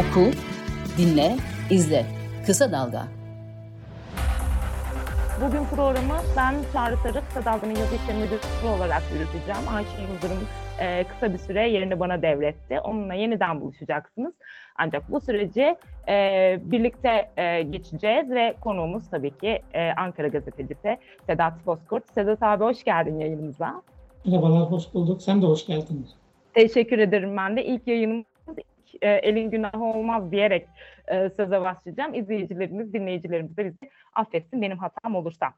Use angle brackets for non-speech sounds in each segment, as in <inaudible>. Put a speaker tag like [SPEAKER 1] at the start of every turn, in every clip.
[SPEAKER 1] Oku, dinle, izle. Kısa Dalga.
[SPEAKER 2] Bugün programı ben Çağrı Sarı, Kısa Dalga'nın yazı işleri müdürü olarak yürüteceğim. Ayşe Yıldırım e, kısa bir süre yerini bana devretti. Onunla yeniden buluşacaksınız. Ancak bu süreci e, birlikte e, geçeceğiz ve konuğumuz tabii ki e, Ankara gazetecisi Sedat Bozkurt. Sedat abi hoş geldin yayınımıza.
[SPEAKER 3] Merhabalar, hoş bulduk. Sen de hoş geldin.
[SPEAKER 2] Teşekkür ederim ben de. İlk yayınımız e, elin günahı olmaz diyerek e, söze başlayacağım. İzleyicilerimiz, dinleyicilerimiz de bizi affetsin benim hatam olursa.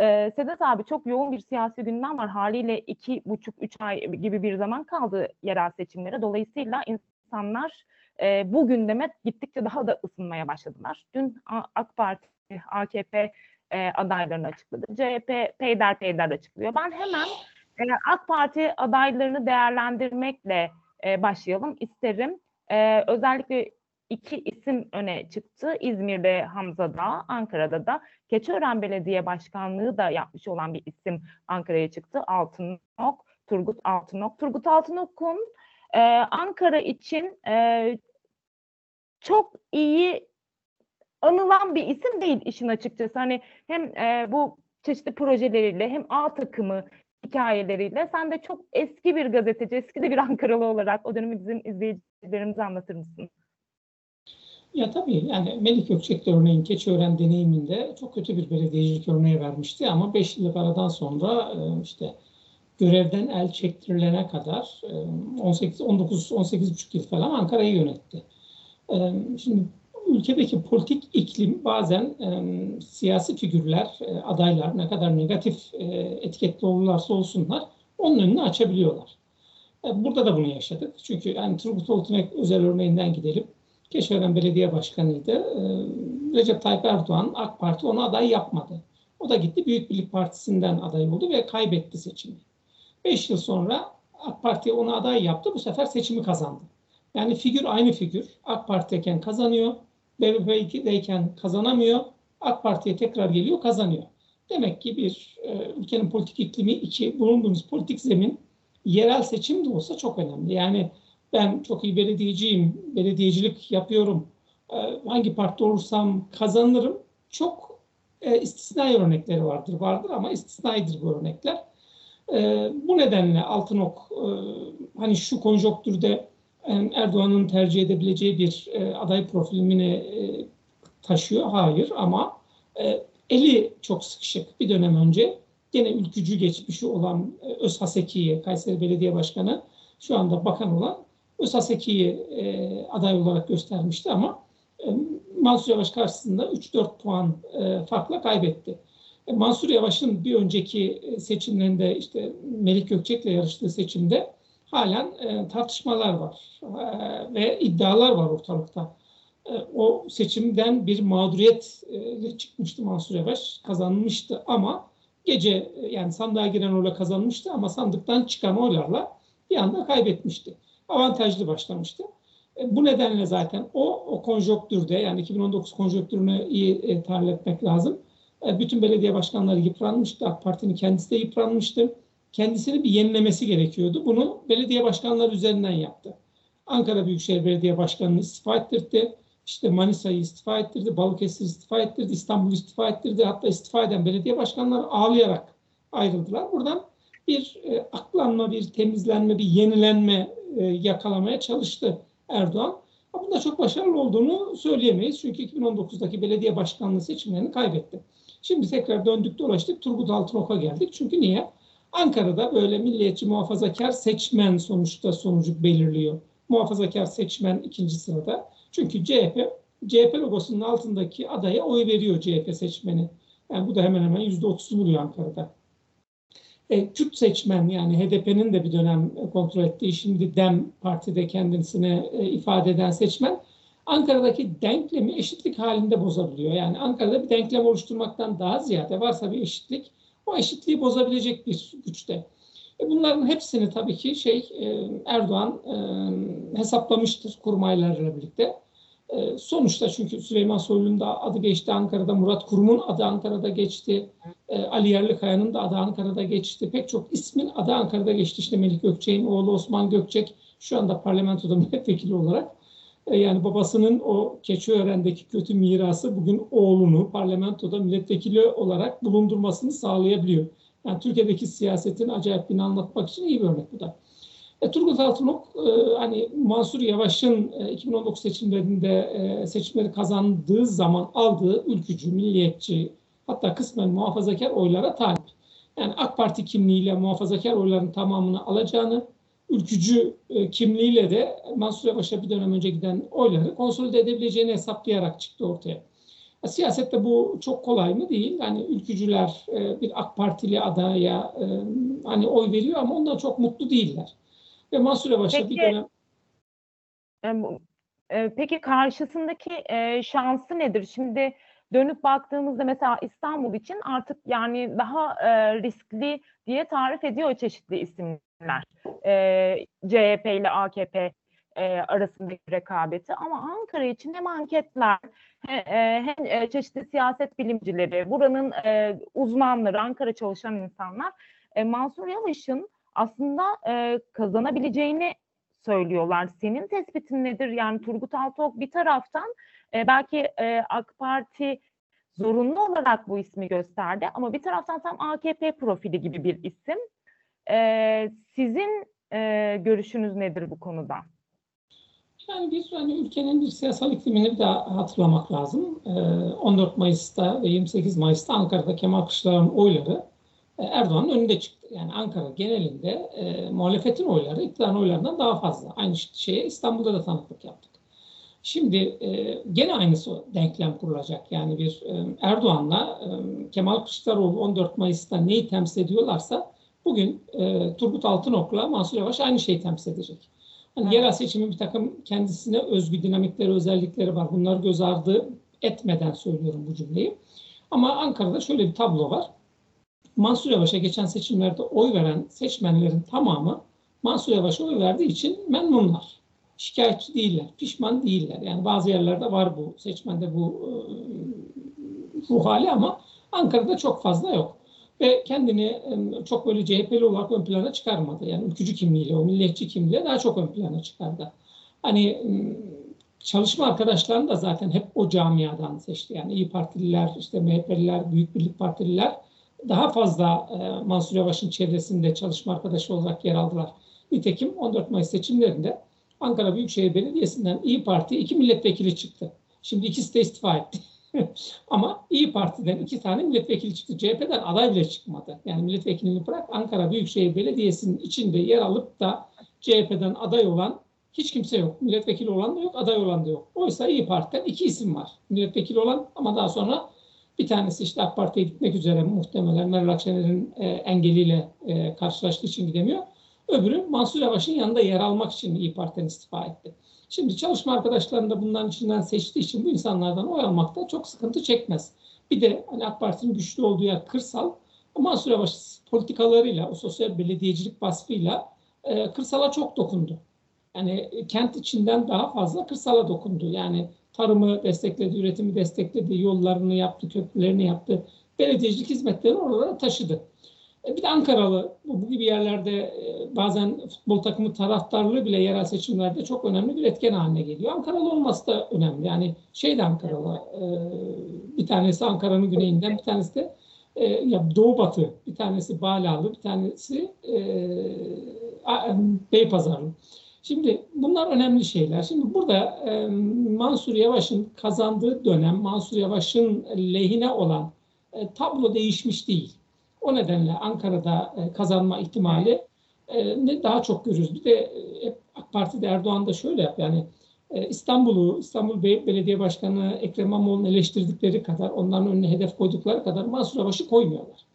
[SPEAKER 2] E, Sedat abi çok yoğun bir siyasi gündem var. Haliyle iki buçuk, üç ay gibi bir zaman kaldı yerel seçimlere. Dolayısıyla insanlar e, bu gündeme gittikçe daha da ısınmaya başladılar. Dün AK Parti, AKP e, adaylarını açıkladı. CHP peyder peyder açıklıyor. Ben hemen e, AK Parti adaylarını değerlendirmekle e, başlayalım isterim. E, özellikle iki isim öne çıktı. İzmir'de Hamza Dağ, Ankara'da da Keçiören Belediye Başkanlığı da yapmış olan bir isim Ankara'ya çıktı. Altınok, Turgut Altınok. Turgut Altınok'un e, Ankara için e, çok iyi anılan bir isim değil işin açıkçası. Hani hem e, bu çeşitli projeleriyle hem A takımı hikayeleriyle sen de çok eski bir gazeteci, eski de bir <laughs> Ankaralı olarak o dönemi bizim izleyicilerimize anlatır mısın?
[SPEAKER 3] Ya tabii yani Melik Gökçek de örneğin Keçiören deneyiminde çok kötü bir belediyecilik örneği vermişti ama 5 yıllık aradan sonra e, işte görevden el çektirilene kadar 18 19 18,5 yıl falan Ankara'yı yönetti. E, şimdi ülkedeki politik iklim bazen siyasi figürler, e, adaylar ne kadar negatif etiketli olurlarsa olsunlar onun önünü açabiliyorlar. Burada da bunu yaşadık. Çünkü yani Turgut Altınok özel örneğinden gidelim. Keşveren Belediye Başkanı'ydı. Ee, Recep Tayyip Erdoğan, AK Parti onu aday yapmadı. O da gitti Büyük Birlik Partisi'nden aday oldu ve kaybetti seçimi. Beş yıl sonra AK Parti onu aday yaptı. Bu sefer seçimi kazandı. Yani figür aynı figür. AK Parti'deyken kazanıyor. BBP'deyken kazanamıyor. AK Parti'ye tekrar geliyor kazanıyor. Demek ki bir e, ülkenin politik iklimi, iki bulunduğumuz politik zemin yerel seçim de olsa çok önemli. Yani ben çok iyi belediyeciyim, belediyecilik yapıyorum, e, hangi parti olursam kazanırım. Çok e, istisnai örnekleri vardır, vardır ama istisnaidir bu örnekler. E, bu nedenle Altınok e, hani şu konjonktürde Erdoğan'ın tercih edebileceği bir e, aday profilimini e, taşıyor. Hayır ama e, eli çok sıkışık bir dönem önce gene ülkücü geçmişi olan e, Öz Haseki'yi, Kayseri Belediye Başkanı, şu anda bakan olan Ösaseki'yi e, aday olarak göstermişti ama e, Mansur Yavaş karşısında 3-4 puan e, farkla kaybetti. E, Mansur Yavaş'ın bir önceki e, seçimlerinde işte Melik Gökçek'le yarıştığı seçimde halen e, tartışmalar var e, ve iddialar var ortalıkta. E, o seçimden bir mağduriyetle çıkmıştı Mansur Yavaş, kazanmıştı ama gece e, yani sandığa giren oyla kazanmıştı ama sandıktan çıkan oylarla bir anda kaybetmişti avantajlı başlamıştı. E, bu nedenle zaten o, o konjonktürde yani 2019 konjonktürünü iyi e, tahlil etmek lazım. E, bütün belediye başkanları yıpranmıştı. AK Parti'nin kendisi de yıpranmıştı. Kendisini bir yenilemesi gerekiyordu. Bunu belediye başkanları üzerinden yaptı. Ankara Büyükşehir Belediye Başkanı'nı istifa ettirdi. İşte Manisa'yı istifa ettirdi, Balıkesir istifa ettirdi, İstanbul istifa ettirdi. Hatta istifa eden belediye başkanları ağlayarak ayrıldılar. Buradan bir e, aklanma, bir temizlenme, bir yenilenme e, yakalamaya çalıştı Erdoğan. Ama bunda çok başarılı olduğunu söyleyemeyiz. Çünkü 2019'daki belediye başkanlığı seçimlerini kaybetti. Şimdi tekrar döndük dolaştık Turgut Altınok'a geldik. Çünkü niye? Ankara'da böyle milliyetçi muhafazakar seçmen sonuçta sonucu belirliyor. Muhafazakar seçmen ikinci sırada. Çünkü CHP, CHP logosunun altındaki adaya oy veriyor CHP seçmeni. Yani bu da hemen hemen %30'u buluyor Ankara'da e, Kürt seçmen yani HDP'nin de bir dönem kontrol ettiği şimdi DEM partide kendisini e, ifade eden seçmen Ankara'daki denklemi eşitlik halinde bozabiliyor. Yani Ankara'da bir denklem oluşturmaktan daha ziyade varsa bir eşitlik o eşitliği bozabilecek bir güçte. E bunların hepsini tabii ki şey e, Erdoğan e, hesaplamıştır kurmaylarla birlikte. E, sonuçta çünkü Süleyman Soylu'nun da adı geçti Ankara'da, Murat Kurum'un adı Ankara'da geçti, e, Ali Yerlikaya'nın da adı Ankara'da geçti. Pek çok ismin adı Ankara'da geçti. İşte Melik Gökçek'in oğlu Osman Gökçek şu anda parlamentoda <laughs> milletvekili olarak. E, yani babasının o Keçiören'deki kötü mirası bugün oğlunu parlamentoda milletvekili olarak bulundurmasını sağlayabiliyor. Yani Türkiye'deki siyasetin acayipliğini anlatmak için iyi bir örnek bu da. E, Turgut Altınok e, hani Mansur Yavaş'ın e, 2019 seçimlerinde e, seçimleri kazandığı zaman aldığı ülkücü, milliyetçi hatta kısmen muhafazakar oylara talip. Yani AK Parti kimliğiyle muhafazakar oyların tamamını alacağını, ülkücü e, kimliğiyle de Mansur Yavaş'a bir dönem önce giden oyları konsolide edebileceğini hesaplayarak çıktı ortaya. Siyasette bu çok kolay mı değil. Yani ülkücüler e, bir AK Partili adaya e, hani oy veriyor ama ondan çok mutlu değiller. Ve Mansur Yavaş'a bir dönem...
[SPEAKER 2] Peki karşısındaki şansı nedir? Şimdi dönüp baktığımızda mesela İstanbul için artık yani daha riskli diye tarif ediyor çeşitli isimler. CHP ile AKP arasındaki rekabeti ama Ankara için hem anketler hem çeşitli siyaset bilimcileri, buranın uzmanları, Ankara çalışan insanlar Mansur Yavaş'ın aslında e, kazanabileceğini söylüyorlar. Senin tespitin nedir? Yani Turgut Altınok bir taraftan e, belki e, AK Parti zorunlu olarak bu ismi gösterdi ama bir taraftan tam AKP profili gibi bir isim. E, sizin e, görüşünüz nedir bu konuda?
[SPEAKER 3] Yani bir hani ülkenin bir siyasal iklimini bir daha hatırlamak lazım. 14 Mayıs'ta ve 28 Mayıs'ta Ankara'da Kemal Kılıçdaroğlu'nun oyları Erdoğan'ın önünde çıktı. Yani Ankara genelinde muhalefetin oyları iktidarın oylarından daha fazla. Aynı şeye İstanbul'da da tanıklık yaptık. Şimdi gene aynısı denklem kurulacak. Yani bir Erdoğan'la Kemal Kılıçdaroğlu 14 Mayıs'ta neyi temsil ediyorlarsa bugün e, Turgut Altınok'la Mansur Yavaş aynı şeyi temsil edecek. Hani evet. yerel seçimin bir takım kendisine özgü dinamikleri, özellikleri var. Bunları göz ardı etmeden söylüyorum bu cümleyi. Ama Ankara'da şöyle bir tablo var. Mansur Yavaş'a geçen seçimlerde oy veren seçmenlerin tamamı Mansur Yavaş'a oy verdiği için memnunlar. Şikayetçi değiller, pişman değiller. Yani bazı yerlerde var bu seçmende bu ruh hali ama Ankara'da çok fazla yok. Ve kendini çok böyle CHP'li olarak ön plana çıkarmadı. Yani ülkücü kimliğiyle, o milliyetçi kimliğiyle daha çok ön plana çıkardı. Hani çalışma arkadaşlarını da zaten hep o camiadan seçti. Yani İyi Partililer, işte MHP'liler, Büyük Birlik Partililer daha fazla e, Mansur Yavaş'ın çevresinde çalışma arkadaşı olarak yer aldılar. Nitekim 14 Mayıs seçimlerinde Ankara Büyükşehir Belediyesi'nden İyi Parti iki milletvekili çıktı. Şimdi ikisi de istifa etti. <laughs> <laughs> Ama İyi Parti'den iki tane milletvekili çıktı. CHP'den aday bile çıkmadı. Yani milletvekilini bırak Ankara Büyükşehir Belediyesi'nin içinde yer alıp da CHP'den aday olan hiç kimse yok. Milletvekili olan da yok, aday olan da yok. Oysa İyi Parti'den iki isim var. Milletvekili olan ama daha sonra bir tanesi işte AK Parti'ye gitmek üzere muhtemelen Meral Akşener'in e, engeliyle e, karşılaştığı için gidemiyor. Öbürü Mansur Yavaş'ın yanında yer almak için İyi Parti'den istifa etti. Şimdi çalışma arkadaşlarını da bunların içinden seçtiği için bu insanlardan oy almakta çok sıkıntı çekmez. Bir de hani AK Parti'nin güçlü olduğu yer kırsal. Mansur Yavaş politikalarıyla, o sosyal belediyecilik vasfıyla e, kırsala çok dokundu. Yani kent içinden daha fazla kırsala dokundu. Yani tarımı destekledi, üretimi destekledi, yollarını yaptı, köprülerini yaptı. Belediyecilik hizmetlerini oralara taşıdı. E, bir de Ankaralı bu, gibi yerlerde e, bazen futbol takımı taraftarlığı bile yerel seçimlerde çok önemli bir etken haline geliyor. Ankaralı olması da önemli. Yani şey de Ankaralı. E, bir tanesi Ankara'nın güneyinden, bir tanesi de ya doğu batı. Bir tanesi Balalı, bir tanesi Beypazarlı. Şimdi bunlar önemli şeyler. Şimdi burada Mansur Yavaş'ın kazandığı dönem Mansur Yavaş'ın lehine olan tablo değişmiş değil. O nedenle Ankara'da e, kazanma ihtimali e, daha çok görürüz. Bir de e, hep AK Parti'de Erdoğan da şöyle yap yani e, İstanbul'u, İstanbul Belediye Başkanı Ekrem İmamoğlu'nu eleştirdikleri kadar, onların önüne hedef koydukları kadar Mansur Yavaş'ı koymuyorlar.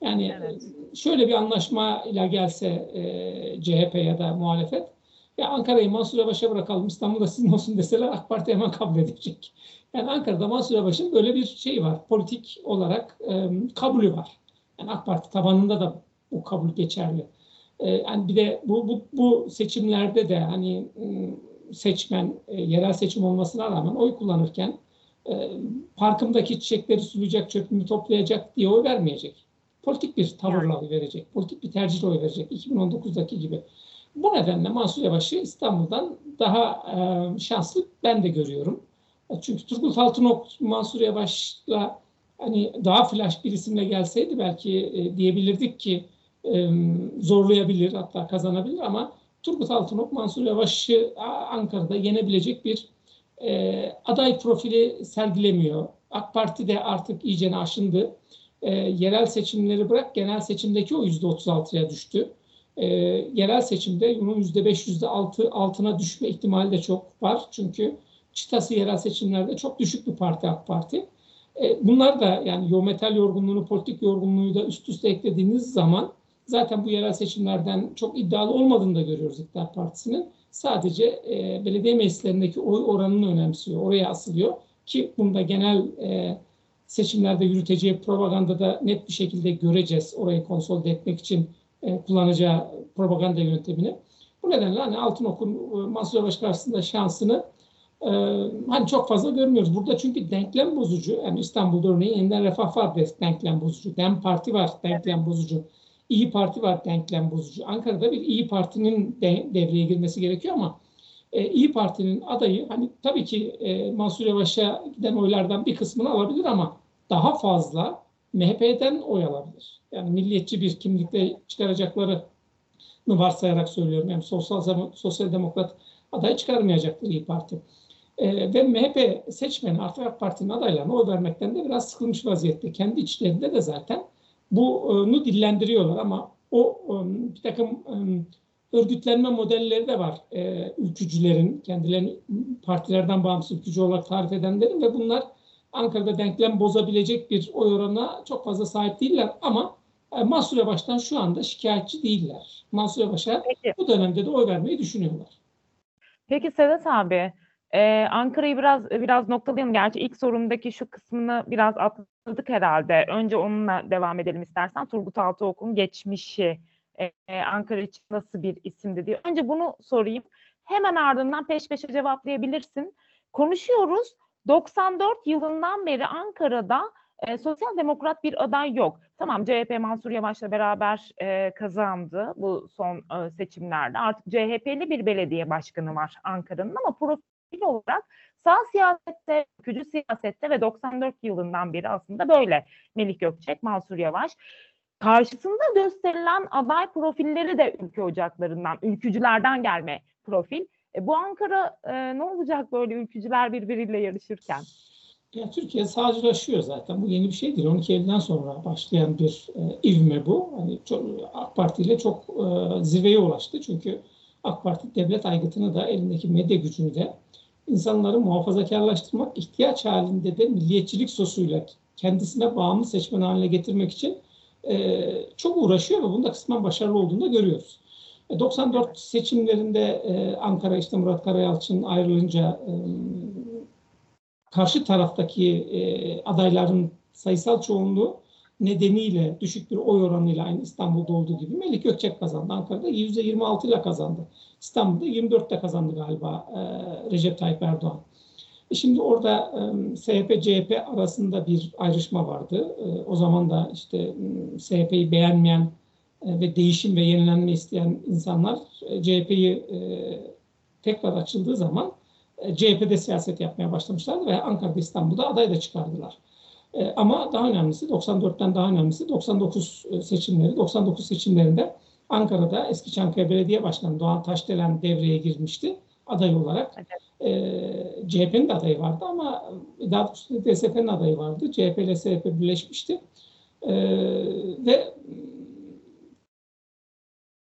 [SPEAKER 3] Yani evet. şöyle bir anlaşma ile gelse e, CHP ya da muhalefet ya Ankara'yı Mansur Yavaş'a bırakalım İstanbul'da sizin olsun deseler AK Parti hemen kabul edecek. Yani Ankara'da Mansur Yavaş'ın böyle bir şey var. Politik olarak e, kabulü var. Yani AK Parti tabanında da bu kabul geçerli. E, yani bir de bu, bu, bu seçimlerde de hani seçmen e, yerel seçim olmasına rağmen oy kullanırken e, parkımdaki çiçekleri sulayacak, çöpümü toplayacak diye oy vermeyecek. Politik bir tavırla oy verecek. Politik bir tercihle oy verecek. 2019'daki gibi. Bu nedenle Mansur Yavaş'ı İstanbul'dan daha e, şanslı ben de görüyorum. Çünkü Turgut Altınok Mansur Yavaş'la hani daha flash bir isimle gelseydi belki e, diyebilirdik ki e, zorlayabilir hatta kazanabilir ama Turgut Altınok Mansur Yavaş'ı Ankara'da yenebilecek bir e, aday profili sergilemiyor. AK Parti de artık iyice aşındı. E, yerel seçimleri bırak genel seçimdeki o %36'ya düştü. E, yerel seçimde bunun %5, %6 altına düşme ihtimali de çok var. Çünkü çıtası yerel seçimlerde çok düşük bir parti AK Parti. E, bunlar da yani metal yorgunluğunu, politik yorgunluğu da üst üste eklediğiniz zaman zaten bu yerel seçimlerden çok iddialı olmadığını da görüyoruz İktidar Partisi'nin. Sadece e, belediye meclislerindeki oy oranını önemsiyor, oraya asılıyor ki bunda genel e, seçimlerde yürüteceği propagandada net bir şekilde göreceğiz orayı konsolide etmek için e, kullanacağı propaganda yöntemini. Bu nedenle hani Altınok'un e, Mansur Yavaş karşısında şansını e, hani çok fazla görmüyoruz. Burada çünkü denklem bozucu. Yani İstanbul'da örneğin yeniden refah var denklem bozucu. Dem Parti var denklem bozucu. İyi Parti var denklem bozucu. Ankara'da bir İyi Parti'nin de, devreye girmesi gerekiyor ama e, İyi Parti'nin adayı hani tabii ki e, Mansur Yavaş'a giden oylardan bir kısmını alabilir ama daha fazla MHP'den oy alabilir. Yani milliyetçi bir kimlikte çıkaracakları varsayarak söylüyorum. Yani sosyal, sosyal demokrat aday çıkarmayacaktır İyi Parti. E, ve MHP seçmeni artık AK Parti'nin adaylarına oy vermekten de biraz sıkılmış vaziyette. Kendi içlerinde de zaten bunu dillendiriyorlar ama o um, bir takım um, örgütlenme modelleri de var e, ülkücülerin, kendilerini partilerden bağımsız ülkücü olarak tarif edenlerin ve bunlar Ankara'da denklem bozabilecek bir oy oranına çok fazla sahip değiller ama e, Mansur Yavaş'tan şu anda şikayetçi değiller. Mansur Yavaş'a bu dönemde de oy vermeyi düşünüyorlar.
[SPEAKER 2] Peki Sedat abi, ee, Ankara'yı biraz biraz noktalayalım. Gerçi ilk sorumdaki şu kısmını biraz atladık herhalde. Önce onunla devam edelim istersen. Turgut Altıok'un geçmişi e, Ankara için nasıl bir isimdi diye. Önce bunu sorayım. Hemen ardından peş peşe cevaplayabilirsin. Konuşuyoruz. 94 yılından beri Ankara'da e, sosyal demokrat bir aday yok. Tamam CHP Mansur Yavaş'la beraber e, kazandı bu son e, seçimlerde. Artık CHP'li bir belediye başkanı var Ankara'nın ama profil olarak sağ siyasette, ülkücü siyasette ve 94 yılından beri aslında böyle Melih Gökçek, Mansur Yavaş. Karşısında gösterilen aday profilleri de ülke ocaklarından, ülkücülerden gelme profil. E, bu Ankara e, ne olacak böyle ülkücüler birbiriyle yarışırken?
[SPEAKER 3] Ya Türkiye sağcılaşıyor zaten. Bu yeni bir şeydir. 12 Eylül'den sonra başlayan bir e, ivme bu. Hani çok, AK Parti ile çok e, zirveye ulaştı. Çünkü AK Parti devlet aygıtını da elindeki medya gücünü de insanları muhafazakarlaştırmak, ihtiyaç halinde de milliyetçilik sosuyla kendisine bağımlı seçmen haline getirmek için e, çok uğraşıyor ve bunda kısmen başarılı olduğunu da görüyoruz. 94 e, seçimlerinde e, Ankara işte Murat Karayalçın ayrılınca e, karşı taraftaki e, adayların sayısal çoğunluğu nedeniyle düşük bir oy oranıyla aynı İstanbul'da olduğu gibi Melik Gökçek kazandı. Ankara'da %26 ile kazandı. İstanbul'da 24 ile kazandı galiba e, Recep Tayyip Erdoğan. E şimdi orada e, SHP-CHP arasında bir ayrışma vardı. E, o zaman da işte SHP'yi beğenmeyen e, ve değişim ve yenilenme isteyen insanlar e, CHP'yi e, tekrar açıldığı zaman e, CHP'de siyaset yapmaya başlamışlardı ve Ankara'da İstanbul'da aday da çıkardılar. E, ama daha önemlisi 94'ten daha önemlisi 99 e, seçimleri. 99 seçimlerinde Ankara'da eski Çankaya Belediye Başkanı Doğan Taşdelen devreye girmişti aday olarak. Evet. E, CHP'nin de adayı vardı ama daha doğrusu DSP'nin adayı vardı. CHP ile SHP birleşmişti. E, ve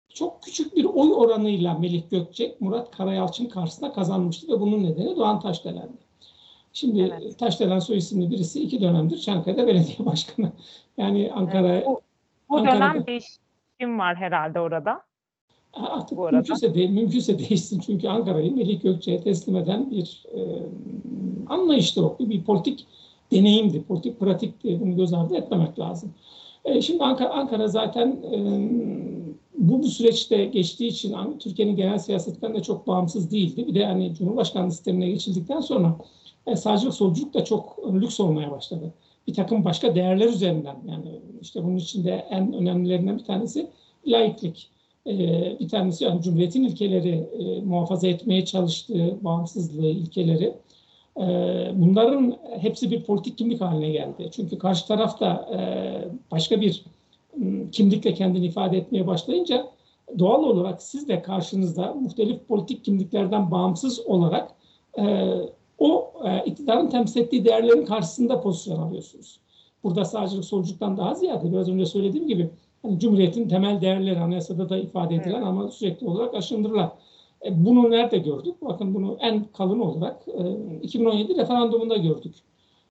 [SPEAKER 3] çok küçük bir oy oranıyla Melih Gökçek Murat Karayalçın karşısında kazanmıştı ve bunun nedeni Doğan Taşdelen'di. Şimdi evet. Taşdelen soy isimli birisi iki dönemdir Çankaya'da belediye <laughs> başkanı. Yani Ankara... Evet,
[SPEAKER 2] bu, bu dönem değişim var herhalde orada.
[SPEAKER 3] Artık bu arada. mümkünse, de, mümkünse değişsin. Çünkü Ankara'yı Melih Gökçe'ye teslim eden bir e, anlayıştı o. Bir politik deneyimdi, politik pratikti. Bunu göz ardı etmemek lazım. E, şimdi Ankara, Ankara zaten e, bu, bu süreçte geçtiği için Türkiye'nin genel siyasetinden de çok bağımsız değildi. Bir de hani Cumhurbaşkanlığı sistemine geçildikten sonra e, sağcılık solculuk da çok lüks olmaya başladı. Bir takım başka değerler üzerinden yani işte bunun içinde en önemlilerinden bir tanesi laiklik. bir tanesi yani Cumhuriyet'in ilkeleri muhafaza etmeye çalıştığı bağımsızlığı ilkeleri bunların hepsi bir politik kimlik haline geldi. Çünkü karşı taraf da başka bir kimlikle kendini ifade etmeye başlayınca doğal olarak siz de karşınızda muhtelif politik kimliklerden bağımsız olarak o iktidarın temsil ettiği değerlerin karşısında pozisyon alıyorsunuz. Burada sağcılık solculuktan daha ziyade biraz önce söylediğim gibi hani Cumhuriyet'in temel değerleri anayasada da ifade edilen evet. ama sürekli olarak aşındırılan. E, bunu nerede gördük? Bakın bunu en kalın olarak e, 2017 referandumunda gördük.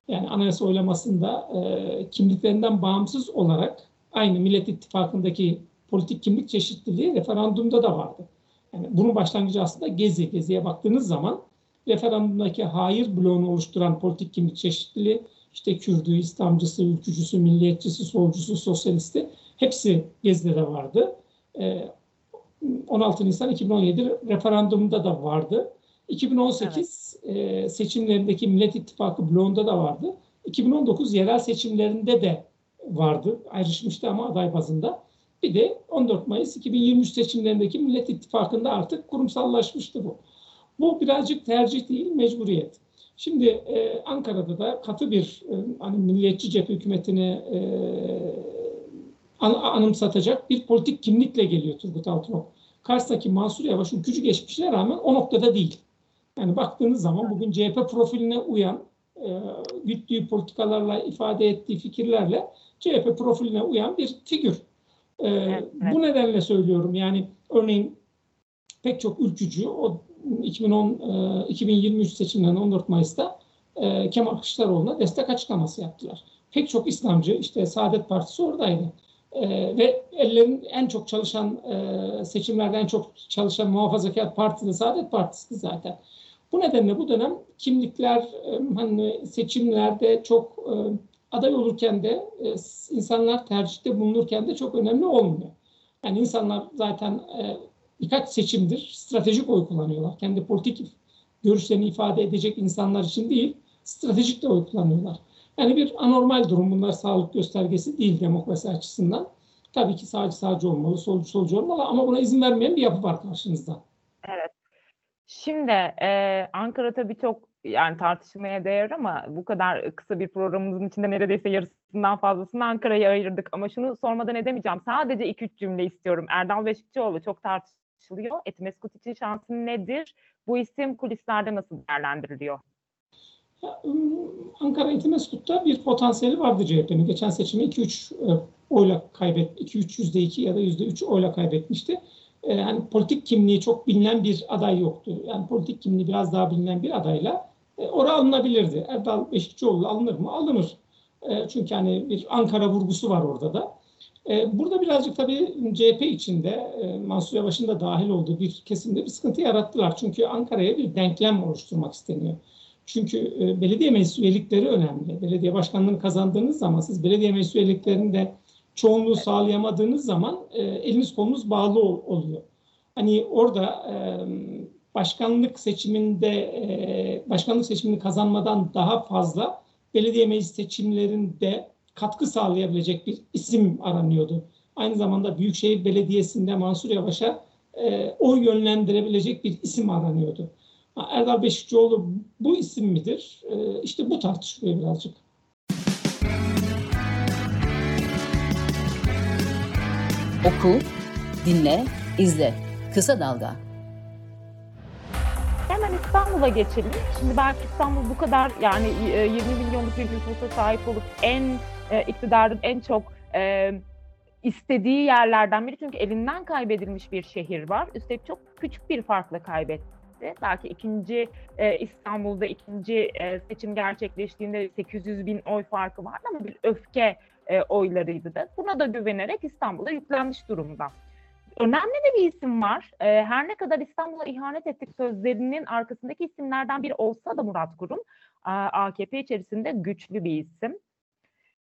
[SPEAKER 3] Yani anayasa oylamasında e, kimliklerinden bağımsız olarak aynı Millet İttifakı'ndaki politik kimlik çeşitliliği referandumda da vardı. Yani bunun başlangıcı aslında Gezi. Gezi'ye baktığınız zaman referandumdaki hayır bloğunu oluşturan politik kimlik çeşitliliği işte Kürdü, İslamcısı, ülkücüsü, milliyetçisi, solcusu, sosyalisti hepsi Gezi'de vardı. 16 Nisan 2017 referandumunda da vardı. 2018 evet. seçimlerindeki Millet İttifakı bloğunda da vardı. 2019 yerel seçimlerinde de vardı. Ayrışmıştı ama aday bazında. Bir de 14 Mayıs 2023 seçimlerindeki Millet İttifakı'nda artık kurumsallaşmıştı bu. Bu birazcık tercih değil, mecburiyet. Şimdi e, Ankara'da da katı bir e, hani milliyetçi cephe hükümetini e, an, anımsatacak bir politik kimlikle geliyor Turgut Altınok. Karşısındaki Mansur Yavaş ülkücü geçmişine rağmen o noktada değil. Yani baktığınız zaman bugün CHP profiline uyan, e, güttüğü politikalarla, ifade ettiği fikirlerle CHP profiline uyan bir figür. E, evet, evet. Bu nedenle söylüyorum yani örneğin pek çok ülkücü o 2010 2023 e, seçimlerinde 14 Mayıs'ta e, Kemal Kılıçdaroğlu'na destek açıklaması yaptılar. Pek çok İslamcı işte Saadet Partisi oradaydı. E, ve ellerin en çok çalışan seçimlerde en çok çalışan muhafazakar parti de Saadet Partisi'di zaten. Bu nedenle bu dönem kimlikler hani seçimlerde çok aday olurken de insanlar tercihte bulunurken de çok önemli olmuyor. Yani insanlar zaten birkaç seçimdir stratejik oy kullanıyorlar. Kendi politik görüşlerini ifade edecek insanlar için değil, stratejik de oy kullanıyorlar. Yani bir anormal durum. Bunlar sağlık göstergesi değil demokrasi açısından. Tabii ki sağcı sağcı olmalı, solcu solcu olmalı ama buna izin vermeyen bir yapı var karşınızda.
[SPEAKER 2] Evet. Şimdi e, Ankara tabii çok yani tartışmaya değer ama bu kadar kısa bir programımızın içinde neredeyse yarısından fazlasını Ankara'ya ayırdık. Ama şunu sormadan edemeyeceğim. Sadece 2-3 cümle istiyorum. Erdal Beşikçioğlu çok tartış tartışılıyor. Etimeskut için şansı nedir? Bu isim kulislerde nasıl değerlendiriliyor?
[SPEAKER 3] Ankara Etimeskut'ta bir potansiyeli vardı CHP'nin. Geçen seçimi 2-3 e, oyla kaybet 2-3 %2 ya da %3 oyla kaybetmişti. Yani politik kimliği çok bilinen bir aday yoktu. Yani politik kimliği biraz daha bilinen bir adayla e, oraya alınabilirdi. Erdal Beşikçioğlu alınır mı? Alınır. E, çünkü hani bir Ankara vurgusu var orada da. E, burada birazcık tabii CHP içinde e, Mansur Yavaş'ın da dahil olduğu bir kesimde bir sıkıntı yarattılar. Çünkü Ankara'ya bir denklem oluşturmak isteniyor. Çünkü e, belediye meclis üyelikleri önemli. Belediye başkanlığını kazandığınız zaman siz belediye meclis üyeliklerinde çoğunluğu sağlayamadığınız zaman eliniz kolunuz bağlı oluyor. Hani orada başkanlık seçiminde başkanlık seçimini kazanmadan daha fazla belediye meclis seçimlerinde katkı sağlayabilecek bir isim aranıyordu. Aynı zamanda Büyükşehir Belediyesi'nde Mansur Yavaş'a e, oy yönlendirebilecek bir isim aranıyordu. Erdal Beşikçioğlu bu isim midir? E, işte bu tartışılıyor birazcık.
[SPEAKER 1] Oku, dinle, izle. Kısa Dalga.
[SPEAKER 2] Hemen İstanbul'a geçelim. Şimdi belki İstanbul bu kadar yani 20 e, milyonluk bir nüfusa sahip olup en e, iktidarın en çok e, istediği yerlerden biri. Çünkü elinden kaybedilmiş bir şehir var. Üstelik çok küçük bir farkla kaybetti. Belki ikinci İstanbul'da ikinci seçim gerçekleştiğinde 800 bin oy farkı vardı ama bir öfke oylarıydı da. Buna da güvenerek İstanbul'a yüklenmiş durumda. Önemli de bir isim var. E, her ne kadar İstanbul'a ihanet ettik sözlerinin arkasındaki isimlerden biri olsa da Murat Kurum, AKP içerisinde güçlü bir isim.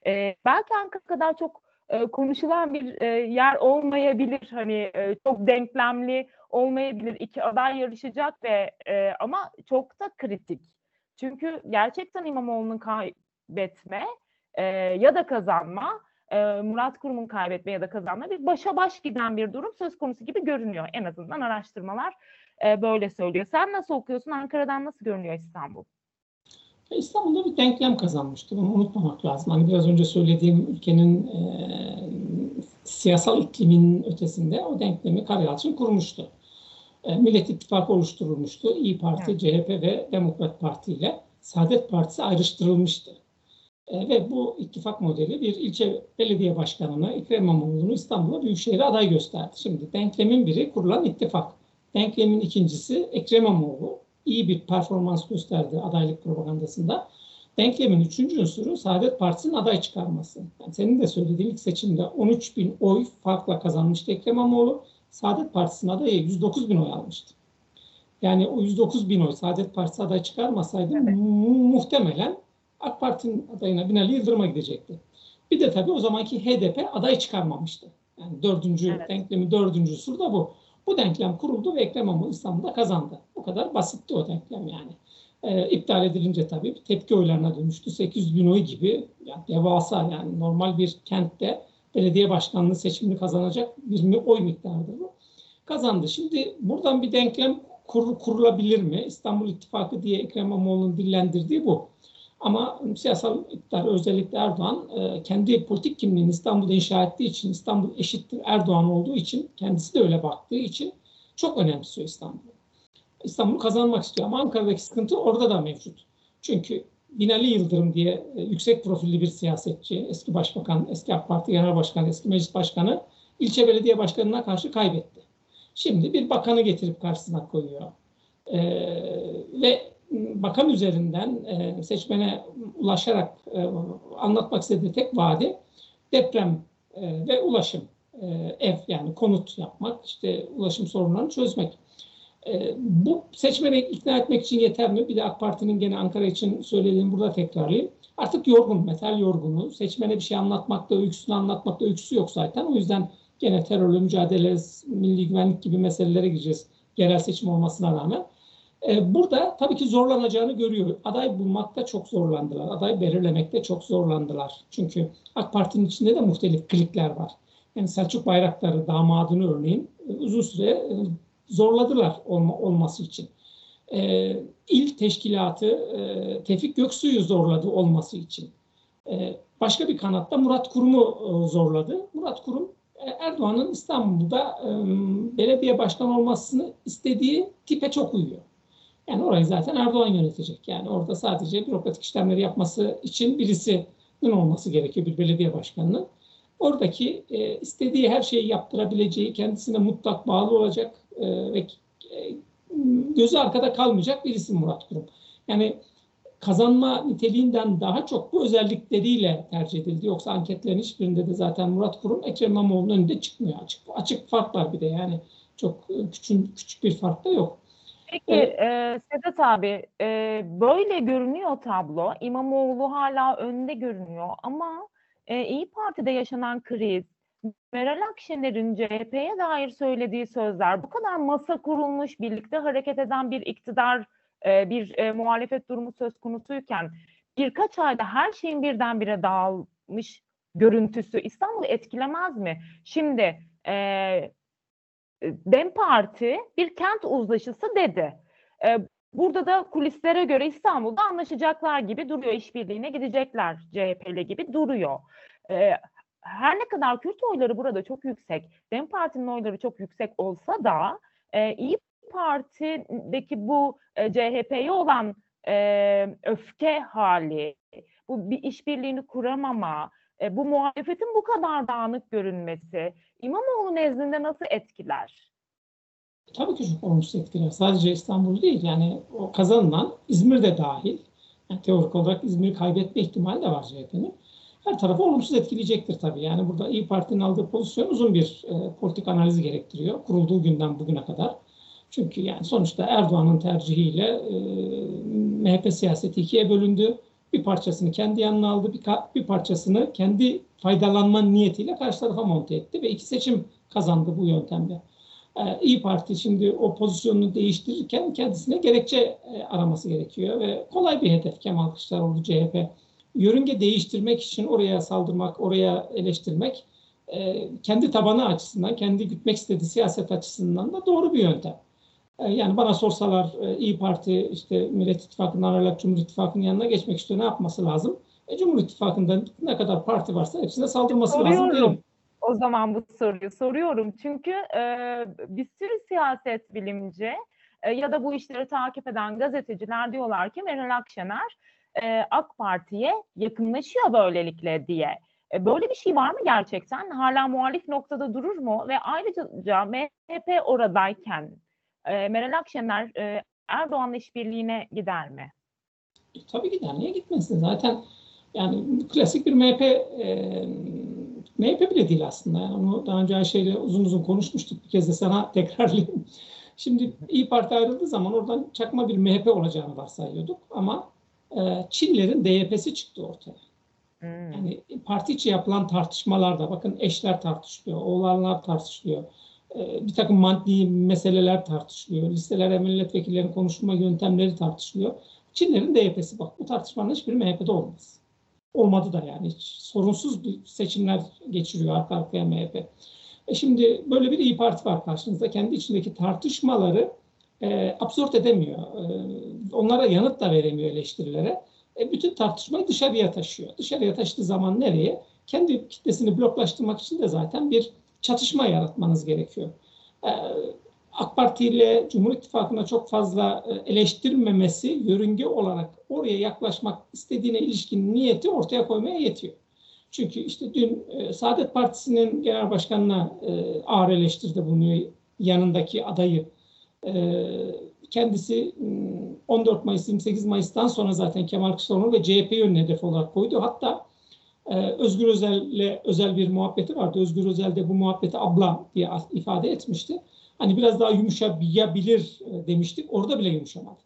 [SPEAKER 2] E, belki Ankara kadar çok e, konuşulan bir e, yer olmayabilir. Hani e, çok denklemli olmayabilir. İki aday yarışacak ve e, ama çok da kritik. Çünkü gerçekten İmamoğlu'nun kaybetme e, ya da kazanma e, Murat Kurum'un kaybetme ya da kazanma bir başa baş giden bir durum söz konusu gibi görünüyor. En azından araştırmalar e, böyle söylüyor. Sen nasıl okuyorsun? Ankara'dan nasıl görünüyor İstanbul?
[SPEAKER 3] İstanbul'da bir denklem kazanmıştı. Bunu unutmamak lazım. Hani biraz önce söylediğim ülkenin e, siyasal iklimin ötesinde o denklemi Karayalçın kurmuştu. E, Millet İttifakı oluşturulmuştu. İyi Parti, evet. CHP ve Demokrat Parti ile Saadet Partisi ayrıştırılmıştı. E, ve bu ittifak modeli bir ilçe belediye başkanını Ekrem İmamoğlu'nu İstanbul'a Büyükşehir'e aday gösterdi. Şimdi denklemin biri kurulan ittifak. Denklemin ikincisi Ekrem İmamoğlu iyi bir performans gösterdi adaylık propagandasında. Denklemin üçüncü unsuru Saadet Partisi'nin aday çıkarması. Yani senin de söylediğin ilk seçimde 13 bin oy farkla kazanmıştı Ekrem İmamoğlu. Saadet Partisi'nin adayı 109 bin oy almıştı. Yani o 109 bin oy Saadet Partisi aday çıkarmasaydı evet. mu- muhtemelen AK Parti'nin adayına Binali Yıldırım'a gidecekti. Bir de tabii o zamanki HDP aday çıkarmamıştı. Yani dördüncü evet. denklemi dördüncü unsur da bu. Bu denklem kuruldu ve Ekrem İmamoğlu İstanbul'da kazandı. Bu kadar basitti o denklem yani. E, iptal edilince tabii tepki oylarına dönüştü. 800 bin oy gibi yani devasa yani normal bir kentte belediye başkanlığı seçimini kazanacak bir oy miktarıdır bu. Kazandı. Şimdi buradan bir denklem kur, kurulabilir mi? İstanbul İttifakı diye Ekrem İmamoğlu'nun dillendirdiği bu. Ama siyasal iktidar özellikle Erdoğan e, kendi politik kimliğini İstanbul'da inşa ettiği için İstanbul eşittir Erdoğan olduğu için kendisi de öyle baktığı için çok önemsiyor İstanbul'u. İstanbul kazanmak istiyor ama Ankara'daki sıkıntı orada da mevcut. Çünkü Binali Yıldırım diye e, yüksek profilli bir siyasetçi, eski başbakan, eski AK Parti Genel Başkanı, eski meclis başkanı ilçe belediye başkanına karşı kaybetti. Şimdi bir bakanı getirip karşısına koyuyor. Ee, ve bakan üzerinden e, seçmene ulaşarak e, anlatmak istediği tek vaadi deprem e, ve ulaşım. E, ev yani konut yapmak, işte ulaşım sorunlarını çözmek. E, bu seçmeni ikna etmek için yeter mi? Bir de AK Parti'nin gene Ankara için söylediğim burada tekrarlayayım. Artık yorgun, metal yorgunu. Seçmene bir şey anlatmakta, öyküsünü anlatmakta öyküsü yok zaten. O yüzden gene terörle mücadele, milli güvenlik gibi meselelere gireceğiz. Yerel seçim olmasına rağmen. E, burada tabii ki zorlanacağını görüyor. Aday bulmakta çok zorlandılar. Aday belirlemekte çok zorlandılar. Çünkü AK Parti'nin içinde de muhtelif klikler var. Yani Selçuk Bayraktar'ı, damadını örneğin uzun süre e, zorladılar olma, olması için. E, il teşkilatı e, Tevfik Göksu'yu zorladı olması için. E, başka bir kanatta Murat Kurum'u e, zorladı. Murat Kurum Erdoğan'ın İstanbul'da belediye başkan olmasını istediği tipe çok uyuyor. Yani orayı zaten Erdoğan yönetecek. Yani orada sadece bürokratik işlemleri yapması için birisinin olması gerekiyor bir belediye başkanının. Oradaki e, istediği her şeyi yaptırabileceği, kendisine mutlak bağlı olacak e, ve e, gözü arkada kalmayacak birisi Murat Kurum. Yani kazanma niteliğinden daha çok bu özellikleriyle tercih edildi. Yoksa anketlerin hiçbirinde de zaten Murat Kurum Ekrem İmamoğlu'nun önünde çıkmıyor. Açık, açık fark var bir de yani çok e, küçük, küçük bir fark da yok.
[SPEAKER 2] Peki e, Sedat abi e, böyle görünüyor tablo. İmamoğlu hala önde görünüyor ama e, İyi Parti'de yaşanan kriz, Meral Akşener'in CHP'ye dair söylediği sözler, bu kadar masa kurulmuş, birlikte hareket eden bir iktidar, e, bir e, muhalefet durumu söz konusuyken birkaç ayda her şeyin birdenbire dağılmış görüntüsü İstanbul'u etkilemez mi? Şimdi e, Dem Parti bir kent uzlaşısı dedi. E, burada da kulislere göre İstanbul'da anlaşacaklar gibi duruyor. işbirliğine gidecekler CHP'li gibi duruyor. E, her ne kadar Kürt oyları burada çok yüksek, Dem Parti'nin oyları çok yüksek olsa da e, İyi Parti'deki bu e, CHP'ye olan e, öfke hali, bu bir işbirliğini kuramama, e, bu muhalefetin bu kadar dağınık görünmesi İmamoğlu nezdinde nasıl etkiler?
[SPEAKER 3] Tabii ki çok olumsuz etkiler. Sadece İstanbul değil yani o kazanılan İzmir de dahil. Yani teorik olarak İzmir'i kaybetme ihtimali de var CHP'nin. Her tarafı olumsuz etkileyecektir tabii. Yani burada İyi Parti'nin aldığı pozisyon uzun bir e, politik analizi gerektiriyor. Kurulduğu günden bugüne kadar. Çünkü yani sonuçta Erdoğan'ın tercihiyle e, MHP siyaseti ikiye bölündü bir parçasını kendi yanına aldı, bir, bir parçasını kendi faydalanma niyetiyle karşı tarafa monte etti ve iki seçim kazandı bu yöntemle. Ee, İyi Parti şimdi o pozisyonunu değiştirirken kendisine gerekçe e, araması gerekiyor ve kolay bir hedef Kemal Kılıçdaroğlu CHP yörünge değiştirmek için oraya saldırmak, oraya eleştirmek e, kendi tabanı açısından, kendi gütmek istediği siyaset açısından da doğru bir yöntem. E, yani bana sorsalar e, İyi Parti işte Millet İttifakı'ndan ayrılıp Cumhur İttifakı'nın yanına geçmek istiyor ne yapması lazım? E, Cumhur İttifakı'nda ne kadar parti varsa hepsine saldırması
[SPEAKER 2] Soruyorum.
[SPEAKER 3] lazım derim.
[SPEAKER 2] O zaman bu soruyu soruyorum. Çünkü e, bir sürü siyaset bilimci e, ya da bu işleri takip eden gazeteciler diyorlar ki Meral Akşener e, AK Parti'ye yakınlaşıyor böylelikle diye. E, böyle bir şey var mı gerçekten? Hala muhalif noktada durur mu? Ve ayrıca MHP oradayken e, Meral Akşener e, Erdoğan'la işbirliğine gider mi?
[SPEAKER 3] E, tabii gider. Niye gitmesin? Zaten yani klasik bir MHP e, MHP bile değil aslında. Yani onu daha önce Ayşe'yle uzun uzun konuşmuştuk. Bir kez de sana <laughs> tekrarlayayım. Şimdi İyi Parti ayrıldığı zaman oradan çakma bir MHP olacağını varsayıyorduk. Ama e, Çinlerin DYP'si çıktı ortaya. Hmm. Yani parti içi yapılan tartışmalarda bakın eşler tartışılıyor, oğlanlar tartışılıyor. E, bir takım maddi meseleler tartışılıyor. Listelere milletvekillerin konuşma yöntemleri tartışılıyor. Çinlerin DYP'si bak bu tartışmanın hiçbiri MHP'de olmaz. Olmadı da yani hiç sorunsuz bir seçimler geçiriyor arka arkaya MHP. E şimdi böyle bir iyi Parti var karşınızda. Kendi içindeki tartışmaları e, absorbe edemiyor. E, onlara yanıt da veremiyor eleştirilere. E, bütün tartışmayı dışarıya taşıyor. Dışarıya taşıdığı zaman nereye? Kendi kitlesini bloklaştırmak için de zaten bir çatışma yaratmanız gerekiyor. E, AK Parti ile Cumhur İttifakı'na çok fazla e, eleştirmemesi yörünge olarak oraya yaklaşmak istediğine ilişkin niyeti ortaya koymaya yetiyor. Çünkü işte dün e, Saadet Partisi'nin genel başkanına e, ağır eleştiride bulunuyor yanındaki adayı. Kendisi 14 hmm, Mayıs 28 Mayıs'tan sonra zaten Kemal Kılıçdaroğlu ve CHP yönünü hedef olarak koydu. Hatta e, Özgür Özel'le özel bir muhabbeti vardı. Özgür Özel de bu muhabbeti abla diye ifade etmişti. Hani biraz daha yumuşayabilir e, demiştik. Orada bile yumuşamadı.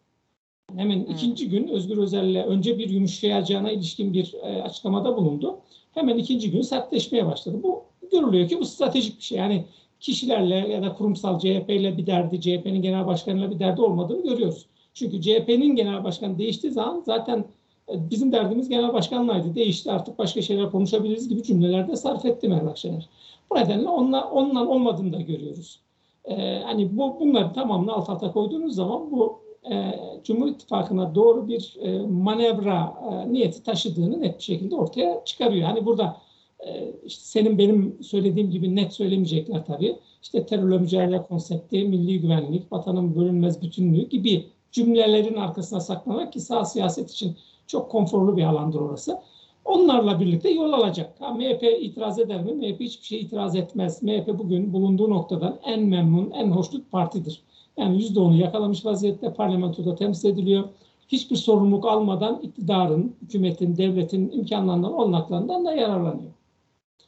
[SPEAKER 3] Hemen hmm. ikinci gün Özgür Özel'le önce bir yumuşayacağına ilişkin bir e, açıklamada bulundu. Hemen ikinci gün sertleşmeye başladı. Bu görülüyor ki bu stratejik bir şey. Yani kişilerle ya da kurumsal CHP ile bir derdi, CHP'nin genel başkanıyla bir derdi olmadığını görüyoruz. Çünkü CHP'nin genel başkanı değiştiği zaman zaten bizim derdimiz genel başkanlaydı. Değişti artık başka şeyler konuşabiliriz gibi cümlelerde sarf etti Meral Akşener. Bu nedenle onunla, onunla olmadığını da görüyoruz. Ee, hani bu bunları tamamını alt alta koyduğunuz zaman bu e, Cumhur İttifakı'na doğru bir e, manevra e, niyeti taşıdığını net bir şekilde ortaya çıkarıyor. Hani burada e, işte senin benim söylediğim gibi net söylemeyecekler tabii. İşte terörle mücadele konsepti, milli güvenlik, vatanın bölünmez bütünlüğü gibi cümlelerin arkasına saklanarak ki sağ siyaset için çok konforlu bir alandır orası. Onlarla birlikte yol alacak. Ha, MHP itiraz eder mi? MHP hiçbir şey itiraz etmez. MHP bugün bulunduğu noktadan en memnun, en hoşnut partidir. Yani yüzde onu yakalamış vaziyette parlamentoda temsil ediliyor. Hiçbir sorumluluk almadan iktidarın, hükümetin, devletin imkanlarından, olanaklarından da yararlanıyor.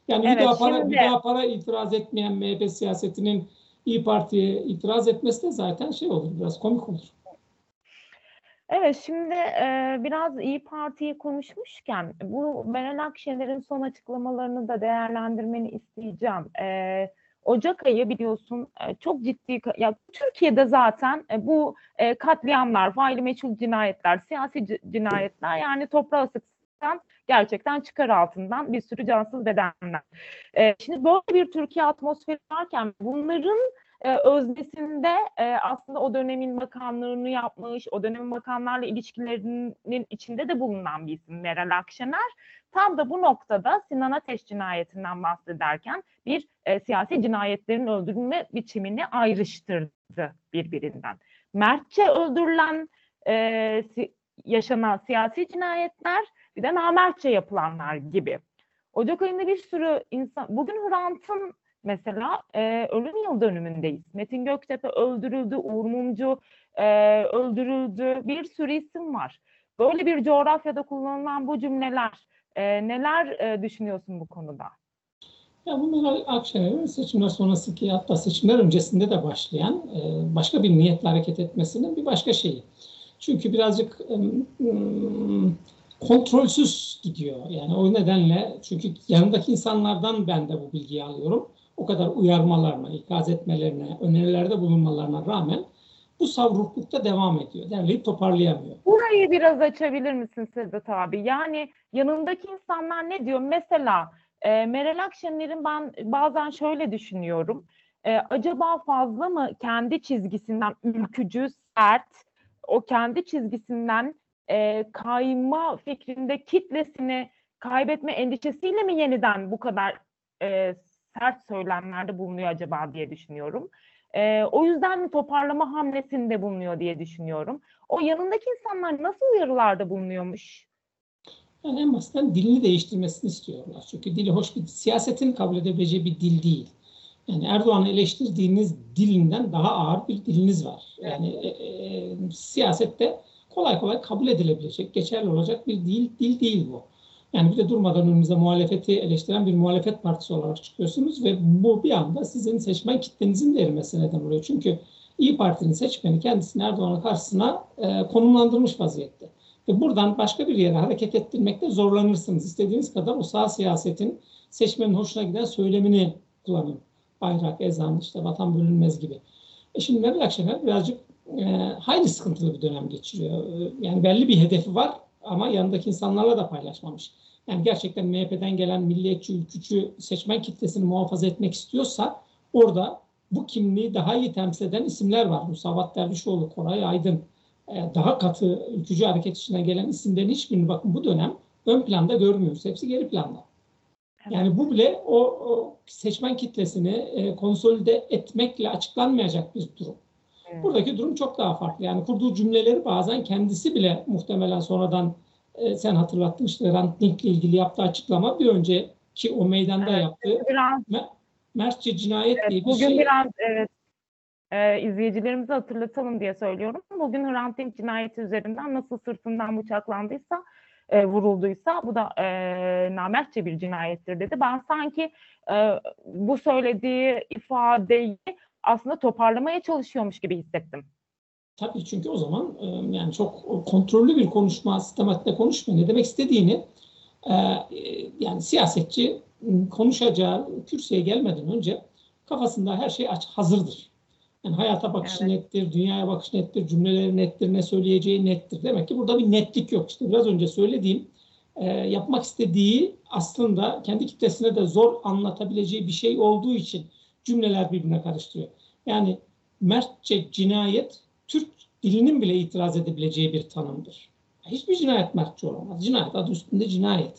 [SPEAKER 3] Yani evet, bir, daha para, şimdi... bir daha para itiraz etmeyen MHP siyasetinin İyi Parti'ye itiraz etmesi de zaten şey olur, biraz komik olur.
[SPEAKER 2] Evet, şimdi e, biraz İyi Parti'yi konuşmuşken bu Meral Akşener'in son açıklamalarını da değerlendirmeni isteyeceğim. E, Ocak ayı biliyorsun e, çok ciddi ya Türkiye'de zaten e, bu e, katliamlar, faili meçhul cinayetler, siyasi cinayetler yani toprağa sıksan gerçekten çıkar altından bir sürü cansız bedenler. Şimdi böyle bir Türkiye atmosferi varken bunların e, öznesinde e, aslında o dönemin bakanlığını yapmış, o dönemin bakanlarla ilişkilerinin içinde de bulunan bir isim Meral Akşener. Tam da bu noktada Sinan Ateş cinayetinden bahsederken bir e, siyasi cinayetlerin öldürülme biçimini ayrıştırdı birbirinden. Mertçe öldürülen e, si, yaşanan siyasi cinayetler bir de namertçe yapılanlar gibi. Ocak ayında bir sürü insan, bugün Hrant'ın mesela e, ölüm yıl dönümündeyiz. Metin Göktepe öldürüldü, Uğur Mumcu e, öldürüldü, bir sürü isim var. Böyle bir coğrafyada kullanılan bu cümleler e, neler e, düşünüyorsun bu konuda?
[SPEAKER 3] Ya bu Meral Akşener'in seçimler sonrasındaki hatta seçimler öncesinde de başlayan e, başka bir niyetle hareket etmesinin bir başka şeyi. Çünkü birazcık e, kontrolsüz gidiyor. Yani o nedenle çünkü yanındaki insanlardan ben de bu bilgiyi alıyorum o kadar uyarmalarına, ikaz etmelerine, önerilerde bulunmalarına rağmen bu savruklukta devam ediyor. Derleyip toparlayamıyor.
[SPEAKER 2] Burayı biraz açabilir misin Sedat abi? Yani yanındaki insanlar ne diyor? Mesela e, Meral Akşener'in ben bazen şöyle düşünüyorum. E, acaba fazla mı kendi çizgisinden ülkücü, sert, o kendi çizgisinden e, kayma fikrinde kitlesini kaybetme endişesiyle mi yeniden bu kadar e, sert söylemlerde bulunuyor acaba diye düşünüyorum. E, o yüzden mi toparlama hamlesinde bulunuyor diye düşünüyorum. O yanındaki insanlar nasıl uyarılarda bulunuyormuş?
[SPEAKER 3] Yani en basitten dilini değiştirmesini istiyorlar. Çünkü dili hoş bir siyasetin kabul edebileceği bir dil değil. Yani Erdoğan'ı eleştirdiğiniz dilinden daha ağır bir diliniz var. Yani e, e, siyasette kolay kolay kabul edilebilecek, geçerli olacak bir dil, dil değil bu. Yani bir de durmadan önümüze muhalefeti eleştiren bir muhalefet partisi olarak çıkıyorsunuz ve bu bir anda sizin seçmen kitlenizin de erimesine neden oluyor. Çünkü İyi Parti'nin seçmeni kendisini Erdoğan'ın karşısına e, konumlandırmış vaziyette. Ve buradan başka bir yere hareket ettirmekte zorlanırsınız. İstediğiniz kadar o sağ siyasetin seçmenin hoşuna giden söylemini kullanın. Bayrak, ezan, işte vatan bölünmez gibi. E şimdi Meral Akşener birazcık e, hayli sıkıntılı bir dönem geçiriyor. E, yani belli bir hedefi var ama yanındaki insanlarla da paylaşmamış. Yani gerçekten MHP'den gelen milliyetçi, ülkücü seçmen kitlesini muhafaza etmek istiyorsa orada bu kimliği daha iyi temsil eden isimler var. Musavat Dervişoğlu, Koray Aydın, e, daha katı ülkücü hareket içinden gelen isimlerin hiçbirini bakın bu dönem ön planda görmüyoruz. Hepsi geri planda. Yani bu bile o, o seçmen kitlesini e, konsolide etmekle açıklanmayacak bir durum. Buradaki durum çok daha farklı. Yani kurduğu cümleleri bazen kendisi bile muhtemelen sonradan e, sen hatırlattın işte Rand Dink'le ilgili yaptığı açıklama bir önceki o meydanda evet, yaptığı biraz, Mertçe cinayet
[SPEAKER 2] evet,
[SPEAKER 3] diye bir
[SPEAKER 2] bugün
[SPEAKER 3] şey.
[SPEAKER 2] Bugün biraz evet e, izleyicilerimize hatırlatalım diye söylüyorum. Bugün Hrant Dink cinayeti üzerinden nasıl sırtından bıçaklandıysa e, vurulduysa bu da e, namertçe bir cinayettir dedi. Ben sanki e, bu söylediği ifadeyi aslında toparlamaya çalışıyormuş gibi hissettim.
[SPEAKER 3] Tabii çünkü o zaman yani çok kontrollü bir konuşma, sistematikle konuşmuyor. Ne demek istediğini yani siyasetçi konuşacağı kürsüye gelmeden önce kafasında her şey aç, hazırdır. Yani hayata bakışı evet. nettir, dünyaya bakışı nettir, cümleleri nettir, ne söyleyeceği nettir. Demek ki burada bir netlik yok. İşte biraz önce söylediğim e, yapmak istediği aslında kendi kitlesine de zor anlatabileceği bir şey olduğu için cümleler birbirine karıştırıyor. Yani mertçe cinayet Türk dilinin bile itiraz edebileceği bir tanımdır. Hiçbir cinayet mertçe olamaz. Cinayet adı üstünde cinayet.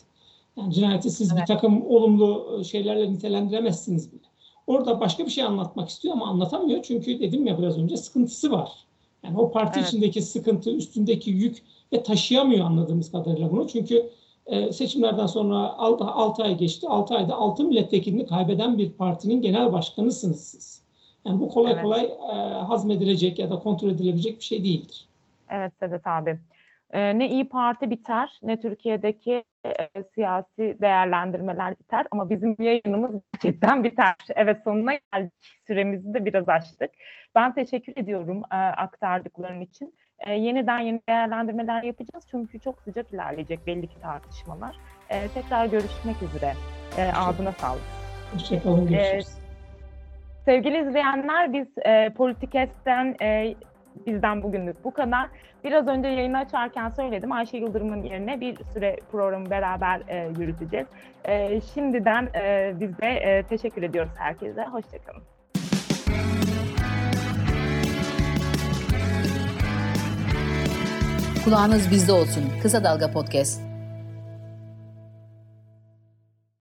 [SPEAKER 3] Yani cinayeti siz evet. bir takım olumlu şeylerle nitelendiremezsiniz bile. Orada başka bir şey anlatmak istiyor ama anlatamıyor. Çünkü dedim ya biraz önce sıkıntısı var. Yani o parti evet. içindeki sıkıntı, üstündeki yük ve taşıyamıyor anladığımız kadarıyla bunu. Çünkü e, seçimlerden sonra 6, 6 ay geçti. 6 ayda 6 milletvekilini kaybeden bir partinin genel başkanısınız siz. Yani bu kolay evet. kolay e, hazmedilecek ya da kontrol edilebilecek bir şey değildir.
[SPEAKER 2] Evet Sedat abi. E, ne İyi Parti biter ne Türkiye'deki e, siyasi değerlendirmeler biter ama bizim yayınımız gerçekten biter. Evet sonuna geldik. Süremizi de biraz açtık. Ben teşekkür ediyorum e, aktardıkların için. E, yeniden yeni değerlendirmeler yapacağız çünkü çok sıcak ilerleyecek belli ki tartışmalar. E, tekrar görüşmek üzere. E, ağzına sağlık.
[SPEAKER 3] Hoşçakalın. Görüşürüz. E,
[SPEAKER 2] sevgili izleyenler biz e, Politikest'ten e, bizden bugünlük bu kadar. Biraz önce yayını açarken söyledim Ayşe Yıldırım'ın yerine bir süre programı beraber e, yürüteceğiz. E, şimdiden e, biz de e, teşekkür ediyoruz herkese. Hoşçakalın.
[SPEAKER 1] Kulağınız bizde olsun. Kısa Dalga Podcast.